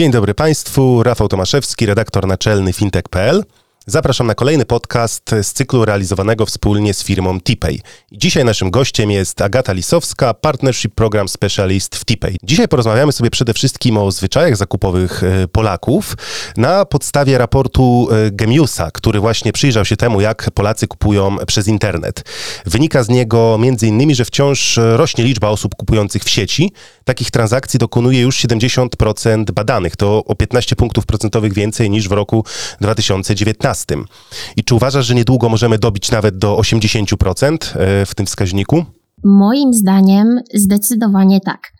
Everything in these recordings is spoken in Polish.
Dzień dobry Państwu, Rafał Tomaszewski, redaktor naczelny fintech.pl. Zapraszam na kolejny podcast z cyklu realizowanego wspólnie z firmą TPay. Dzisiaj naszym gościem jest Agata Lisowska, Partnership Program Specialist w TPay. Dzisiaj porozmawiamy sobie przede wszystkim o zwyczajach zakupowych e, Polaków na podstawie raportu e, Gemiusa, który właśnie przyjrzał się temu, jak Polacy kupują przez internet. Wynika z niego m.in., że wciąż rośnie liczba osób kupujących w sieci. Takich transakcji dokonuje już 70% badanych. To o 15 punktów procentowych więcej niż w roku 2019. I czy uważasz, że niedługo możemy dobić nawet do 80% e, w tym wskaźniku? Moim zdaniem zdecydowanie tak.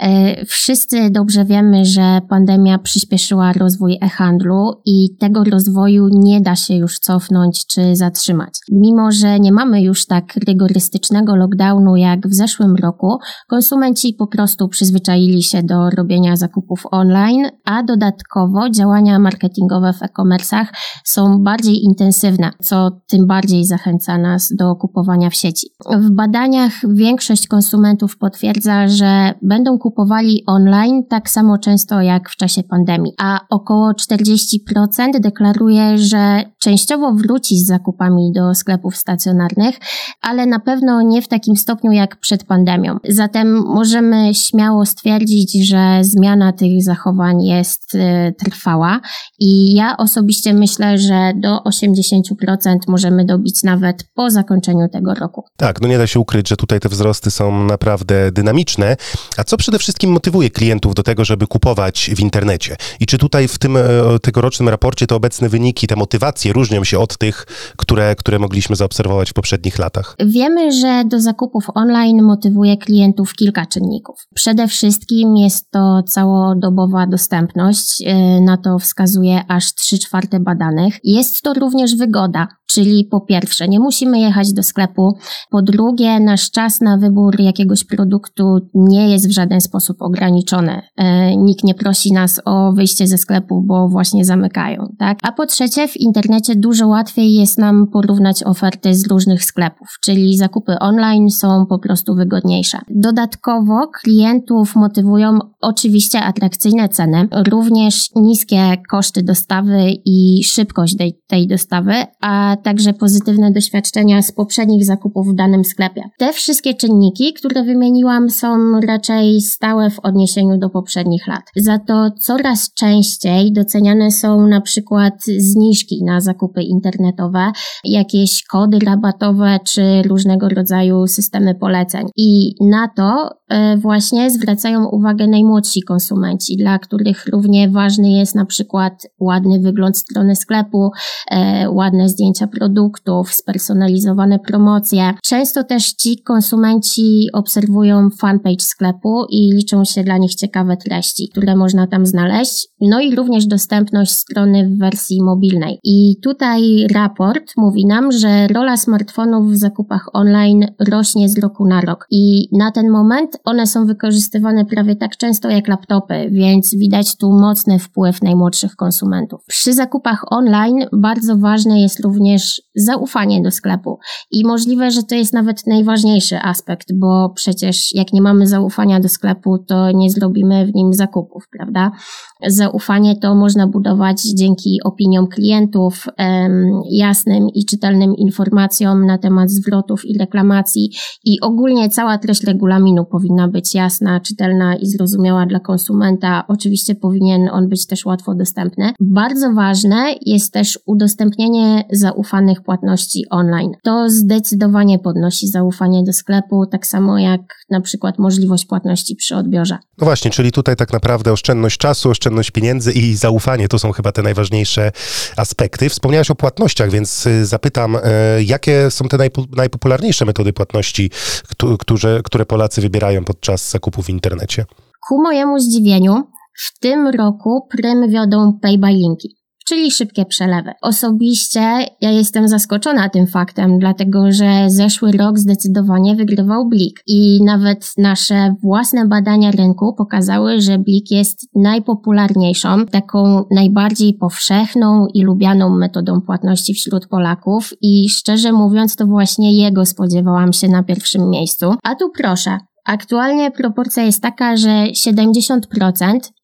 E, wszyscy dobrze wiemy, że pandemia przyspieszyła rozwój e-handlu i tego rozwoju nie da się już cofnąć czy zatrzymać. Mimo, że nie mamy już tak rygorystycznego lockdownu jak w zeszłym roku, konsumenci po prostu przyzwyczaili się do robienia zakupów online, a dodatkowo działania marketingowe w e-commerce'ach są bardziej intensywne, co tym bardziej zachęca nas do kupowania w sieci. W badaniach większość konsumentów potwierdza, że będą kupowali online tak samo często jak w czasie pandemii, a około 40% deklaruje, że częściowo wróci z zakupami do sklepów stacjonarnych, ale na pewno nie w takim stopniu jak przed pandemią. Zatem możemy śmiało stwierdzić, że zmiana tych zachowań jest y, trwała i ja osobiście myślę, że do 80% możemy dobić nawet po zakończeniu tego roku. Tak, no nie da się ukryć, że tutaj te wzrosty są naprawdę dynamiczne. A co przede wszystkim motywuje klientów do tego, żeby kupować w internecie? I czy tutaj w tym e, tegorocznym raporcie te obecne wyniki, te motywacje różnią się od tych, które, które mogliśmy zaobserwować w poprzednich latach? Wiemy, że do zakupów online motywuje klientów kilka czynników. Przede wszystkim jest to całodobowa dostępność, e, na to wskazuje aż 3 czwarte badanych. Jest to również wygoda, czyli po pierwsze nie musimy jechać do sklepu, po drugie nasz czas na wybór jakiegoś produktu nie jest w żaden sposób ograniczony. E, nikt nie prosi nas o wyjście ze sklepu, bo właśnie zamykają, tak? A po trzecie w internecie dużo łatwiej jest nam porównać oferty z różnych sklepów, czyli zakupy online są po prostu wygodniejsze. Dodatkowo klientów motywują oczywiście atrakcyjne ceny, również niskie koszty dostawy i szybkość tej, tej dostawy, a także pozytywne doświadczenia z poprzednich zakupów w danym sklepie. Te wszystkie czynniki, które wymieniłam, są raczej stałe w odniesieniu do poprzednich lat. Za to coraz częściej doceniane są na przykład zniżki na zakupy internetowe, jakieś kody rabatowe czy różnego rodzaju systemy poleceń. I na to e, właśnie zwracają uwagę najmłodsi konsumenci, dla których równie ważny jest na przykład ładny wygląd strony sklepu, e, ładne zdjęcia produktów, spersonalizowane promocje. Często też ci konsumenci obserwują fanpage sklepu i liczą się dla nich ciekawe treści, które można tam znaleźć. No i również dostępność strony w wersji mobilnej. I tutaj raport mówi nam, że rola smartfonów w zakupach online rośnie z roku na rok. I na ten moment one są wykorzystywane prawie tak często jak laptopy, więc widać tu mocny wpływ najmłodszych konsumentów. Przy zakupach online bardzo ważne jest również zaufanie do sklepu. I możliwe, że to jest nawet najważniejszy aspekt, bo przecież jak nie mamy zaufania do sklepu, to nie zrobimy w nim zakupów, prawda? Zaufanie to można budować dzięki opiniom klientów, jasnym i czytelnym informacjom na temat zwrotów i reklamacji i ogólnie cała treść regulaminu powinna być jasna, czytelna i zrozumiała dla konsumenta. Oczywiście powinien on być też łatwo dostępny. Bardzo ważne jest też udostępnienie zaufanych płatności online. To zdecydowanie podnosi zaufanie do sklepu, tak samo jak na przykład możliwość płatności przy odbiorze. No właśnie, czyli tutaj tak naprawdę oszczędność czasu, oszczędność pieniędzy i zaufanie to są chyba te najważniejsze aspekty. Wspomniałeś o płatnościach, więc y, zapytam, e, jakie są te najpopularniejsze metody płatności, które, które Polacy wybierają podczas zakupów w internecie? Ku mojemu zdziwieniu, W tym roku prym wiodą pay by linki czyli szybkie przelewy. Osobiście ja jestem zaskoczona tym faktem, dlatego że zeszły rok zdecydowanie wygrywał Blik i nawet nasze własne badania rynku pokazały, że Blik jest najpopularniejszą, taką najbardziej powszechną i lubianą metodą płatności wśród Polaków i szczerze mówiąc to właśnie jego spodziewałam się na pierwszym miejscu. A tu proszę, Aktualnie proporcja jest taka, że 70%,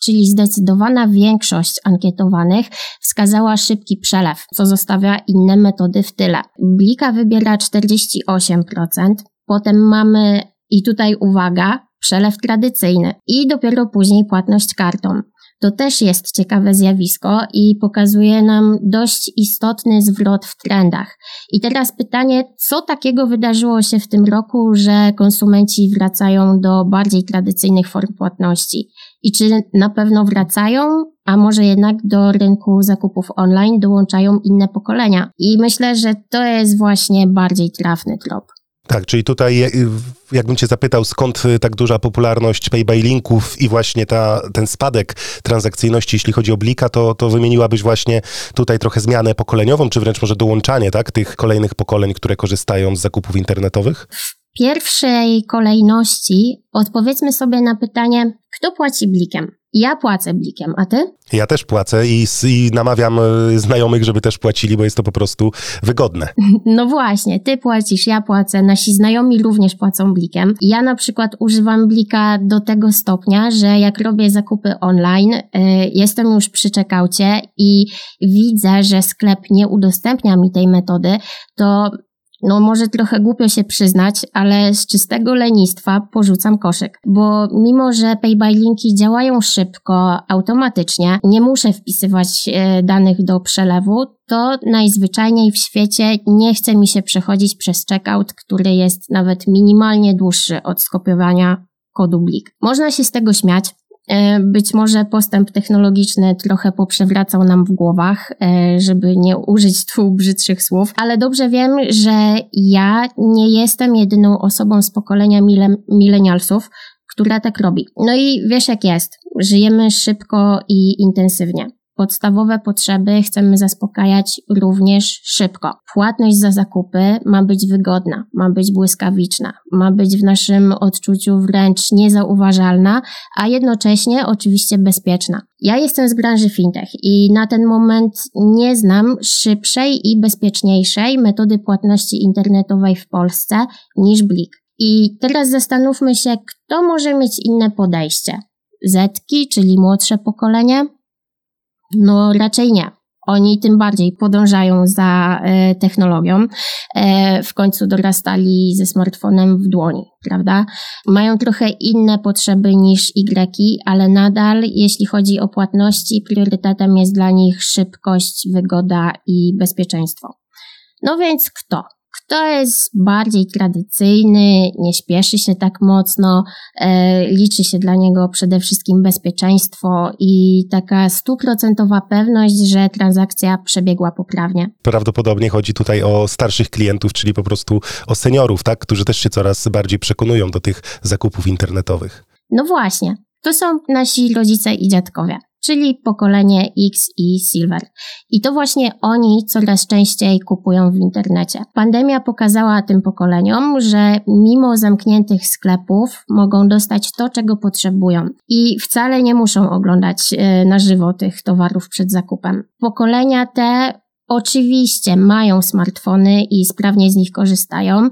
czyli zdecydowana większość ankietowanych, wskazała szybki przelew, co zostawia inne metody w tyle. Blika wybiera 48%, potem mamy, i tutaj uwaga, przelew tradycyjny i dopiero później płatność kartą. To też jest ciekawe zjawisko i pokazuje nam dość istotny zwrot w trendach. I teraz pytanie, co takiego wydarzyło się w tym roku, że konsumenci wracają do bardziej tradycyjnych form płatności? I czy na pewno wracają, a może jednak do rynku zakupów online dołączają inne pokolenia? I myślę, że to jest właśnie bardziej trafny trop. Tak, czyli tutaj y, jakbym cię zapytał, skąd y, tak duża popularność pay linków i właśnie ta, ten spadek transakcyjności, jeśli chodzi o Blika, to, to wymieniłabyś właśnie tutaj trochę zmianę pokoleniową, czy wręcz może dołączanie tak, tych kolejnych pokoleń, które korzystają z zakupów internetowych? W pierwszej kolejności odpowiedzmy sobie na pytanie, kto płaci Blikiem? Ja płacę blikiem, a ty? Ja też płacę i, i, namawiam e, znajomych, żeby też płacili, bo jest to po prostu wygodne. No właśnie, ty płacisz, ja płacę, nasi znajomi również płacą blikiem. Ja na przykład używam blika do tego stopnia, że jak robię zakupy online, y, jestem już przy czekaucie i widzę, że sklep nie udostępnia mi tej metody, to no może trochę głupio się przyznać, ale z czystego lenistwa porzucam koszyk, bo mimo, że pay by linki działają szybko, automatycznie, nie muszę wpisywać e, danych do przelewu, to najzwyczajniej w świecie nie chce mi się przechodzić przez checkout, który jest nawet minimalnie dłuższy od skopiowania kodu blik. Można się z tego śmiać, być może postęp technologiczny trochę poprzewracał nam w głowach, e, żeby nie użyć tu brzydszych słów, ale dobrze wiem, że ja nie jestem jedyną osobą z pokolenia milenialsów, która tak robi. No i wiesz jak jest, żyjemy szybko i intensywnie. Podstawowe potrzeby chcemy zaspokajać również szybko. Płatność za zakupy ma być wygodna, ma być błyskawiczna, ma być w naszym odczuciu wręcz niezauważalna, a jednocześnie oczywiście bezpieczna. Ja jestem z branży fintech i na ten moment nie znam szybszej i bezpieczniejszej metody płatności internetowej w Polsce niż Blik. I teraz zastanówmy się, kto może mieć inne podejście. Zetki, czyli młodsze pokolenie, no raczej nie. Oni tym bardziej podążają za e, technologią. E, w końcu dorastali ze smartfonem w dłoni, prawda? Mają trochę inne potrzeby niż Y, ale nadal, jeśli chodzi o płatności, priorytetem jest dla nich szybkość, wygoda i bezpieczeństwo. No więc kto? Kto jest bardziej tradycyjny, nie śpieszy się tak mocno, e, liczy się dla niego przede wszystkim bezpieczeństwo i taka stuprocentowa pewność, że transakcja przebiegła poprawnie. Prawdopodobnie chodzi tutaj o starszych klientów, czyli po prostu o seniorów, tak, którzy też się coraz bardziej przekonują do tych zakupów internetowych. No właśnie, to są nasi rodzice i dziadkowie czyli pokolenie X i Silver. I to właśnie oni coraz częściej kupują w internecie. Pandemia pokazała tym pokoleniom, że mimo zamkniętych sklepów mogą dostać to, czego potrzebują i wcale nie muszą oglądać e, na żywo tych towarów przed zakupem. Pokolenia te Oczywiście mają smartfony i sprawnie z nich korzystają,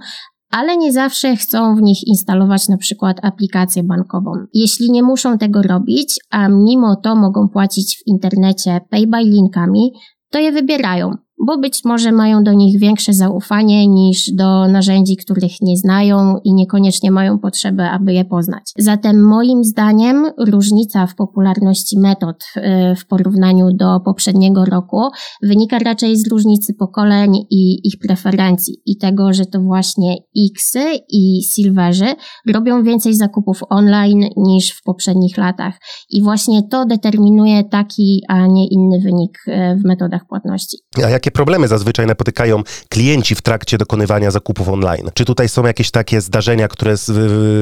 ale nie zawsze chcą w nich instalować na przykład aplikację bankową. Jeśli nie muszą tego robić, a mimo to mogą płacić w internecie pay by linkami, to je wybierają bo być może mają do nich większe zaufanie niż do narzędzi, których nie znają i niekoniecznie mają potrzebę, aby je poznać. Zatem moim zdaniem różnica w popularności metod y, w porównaniu do poprzedniego roku wynika raczej z różnicy pokoleń i ich preferencji i tego, że to właśnie Xy i Silverzy robią więcej zakupów online niż w poprzednich latach i właśnie to determinuje taki, a nie inny wynik y, w metodach płatności. A jakie jakie problemy zazwyczaj napotykają klienci w trakcie dokonywania zakupów online? Czy tutaj są jakieś takie zdarzenia, które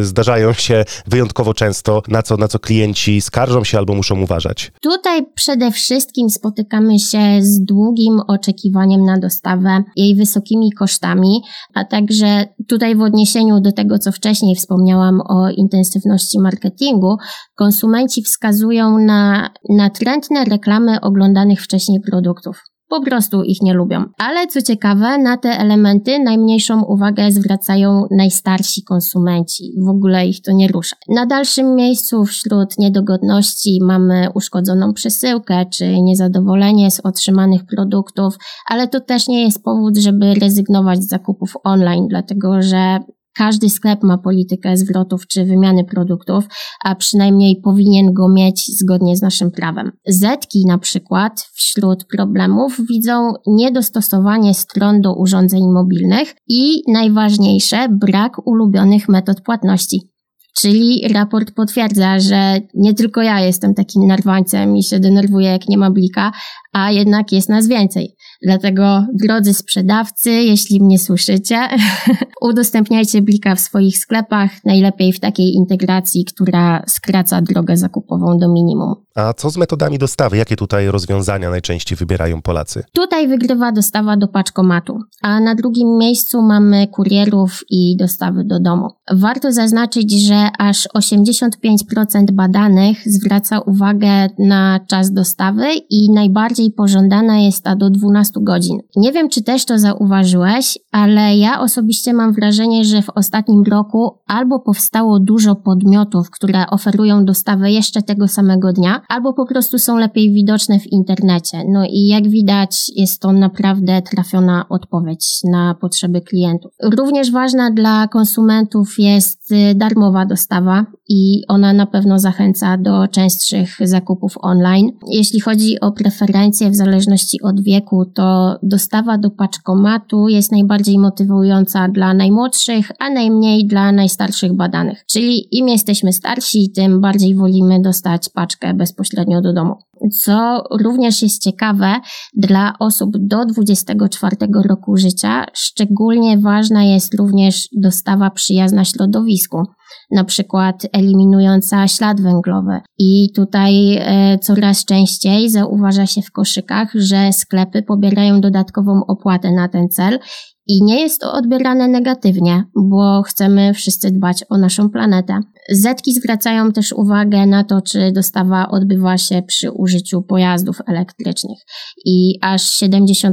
zdarzają się wyjątkowo często, na co, na co klienci skarżą się albo muszą uważać? Tutaj przede wszystkim spotykamy się z długim oczekiwaniem na dostawę, jej wysokimi kosztami, a także tutaj w odniesieniu do tego, co wcześniej wspomniałam o intensywności marketingu, konsumenci wskazują na natrętne reklamy oglądanych wcześniej produktów po prostu ich nie lubią. Ale co ciekawe, na te elementy najmniejszą uwagę zwracają najstarsi konsumenci. W ogóle ich to nie rusza. Na dalszym miejscu wśród niedogodności mamy uszkodzoną przesyłkę czy niezadowolenie z otrzymanych produktów, ale to też nie jest powód, żeby rezygnować z zakupów online, dlatego że każdy sklep ma politykę zwrotów czy wymiany produktów, a przynajmniej powinien go mieć zgodnie z naszym prawem. Zetki na przykład wśród problemów widzą niedostosowanie stron do urządzeń mobilnych i najważniejsze brak ulubionych metod płatności. Czyli raport potwierdza, że nie tylko ja jestem takim narwańcem i się denerwuję, jak nie ma blika, a jednak jest nas więcej. Dlatego, drodzy sprzedawcy, jeśli mnie słyszycie, udostępniajcie blika w swoich sklepach, najlepiej w takiej integracji, która skraca drogę zakupową do minimum. A co z metodami dostawy? Jakie tutaj rozwiązania najczęściej wybierają Polacy? Tutaj wygrywa dostawa do paczkomatu, a na drugim miejscu mamy kurierów i dostawy do domu. Warto zaznaczyć, że aż 85% badanych zwraca uwagę na czas dostawy i najbardziej pożądana jest ta do 12 godzin. Nie wiem, czy też to zauważyłeś, ale ja osobiście mam wrażenie, że w ostatnim roku albo powstało dużo podmiotów, które oferują dostawę jeszcze tego samego dnia, albo po prostu są lepiej widoczne w internecie. No i jak widać, jest to naprawdę trafiona odpowiedź na potrzeby klientów. Również ważna dla konsumentów jest y, darmowa dostawa i ona na pewno zachęca do częstszych zakupów online. Jeśli chodzi o preferencje w zależności od wieku, to dostawa do paczkomatu jest najbardziej motywująca dla najmłodszych, a najmniej dla najstarszych badanych. Czyli im jesteśmy starsi, tym bardziej wolimy dostać paczkę bezpośrednio do domu. Co również jest ciekawe, dla osób do 24 roku życia szczególnie ważna jest również dostawa przyjazna środowisku na przykład eliminująca ślad węglowy. I tutaj e, coraz częściej zauważa się w koszykach, że sklepy pobierają dodatkową opłatę na ten cel i nie jest to odbierane negatywnie, bo chcemy wszyscy dbać o naszą planetę. Zetki zwracają też uwagę na to, czy dostawa odbywa się przy użyciu pojazdów elektrycznych. I aż 73%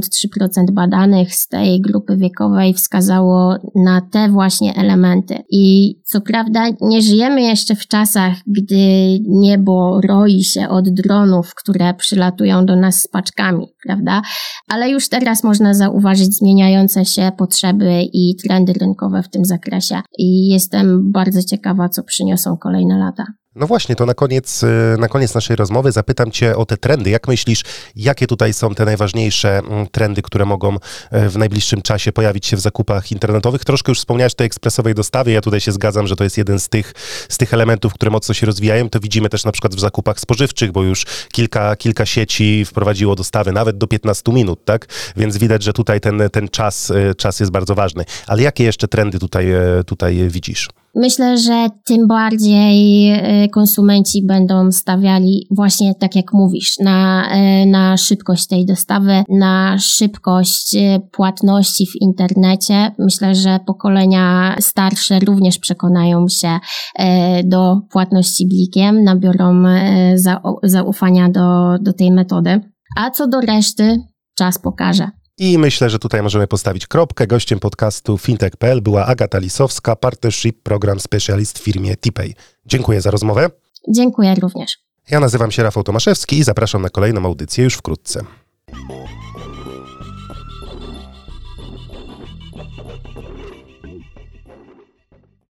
badanych z tej grupy wiekowej wskazało na te właśnie elementy. I co prawda nie żyjemy jeszcze w czasach, gdy niebo roi się od dronów, które przylatują do nas z paczkami, prawda? Ale już teraz można zauważyć zmieniające się potrzeby i trendy rynkowe w tym zakresie. I jestem bardzo ciekawa, co przyniosą kolejne lata. No właśnie, to na koniec, y, na koniec naszej rozmowy zapytam Cię o te trendy. Jak myślisz, jakie tutaj są te najważniejsze mm, trendy, które mogą e, w najbliższym czasie pojawić się w zakupach internetowych? Troszkę już wspomniałeś o tej ekspresowej dostawie. Ja tutaj się zgadzam, że to jest jeden z tych, z tych elementów, które mocno się rozwijają. To widzimy też na przykład w zakupach spożywczych, bo już kilka, kilka sieci wprowadziło dostawy nawet do 15 minut, tak? Więc widać, że tutaj ten, ten czas, e, czas jest bardzo ważny. Ale jakie jeszcze trendy tutaj, tutaj widzisz? Myślę, że tym bardziej y, konsumenci będą stawiali właśnie tak jak mówisz, na, y, na szybkość tej dostawy, na szybkość y, płatności w internecie. Myślę, że pokolenia starsze również przekonają się do płatności blikiem, nabiorą zaufania do, do tej metody. A co do reszty, czas pokaże. I myślę, że tutaj możemy postawić kropkę. Gościem podcastu fintech.pl była Agata Lisowska, Partnership Program Specialist w firmie TPay. Dziękuję za rozmowę. Dziękuję również. Ja nazywam się Rafał Tomaszewski i zapraszam na kolejną audycję już wkrótce.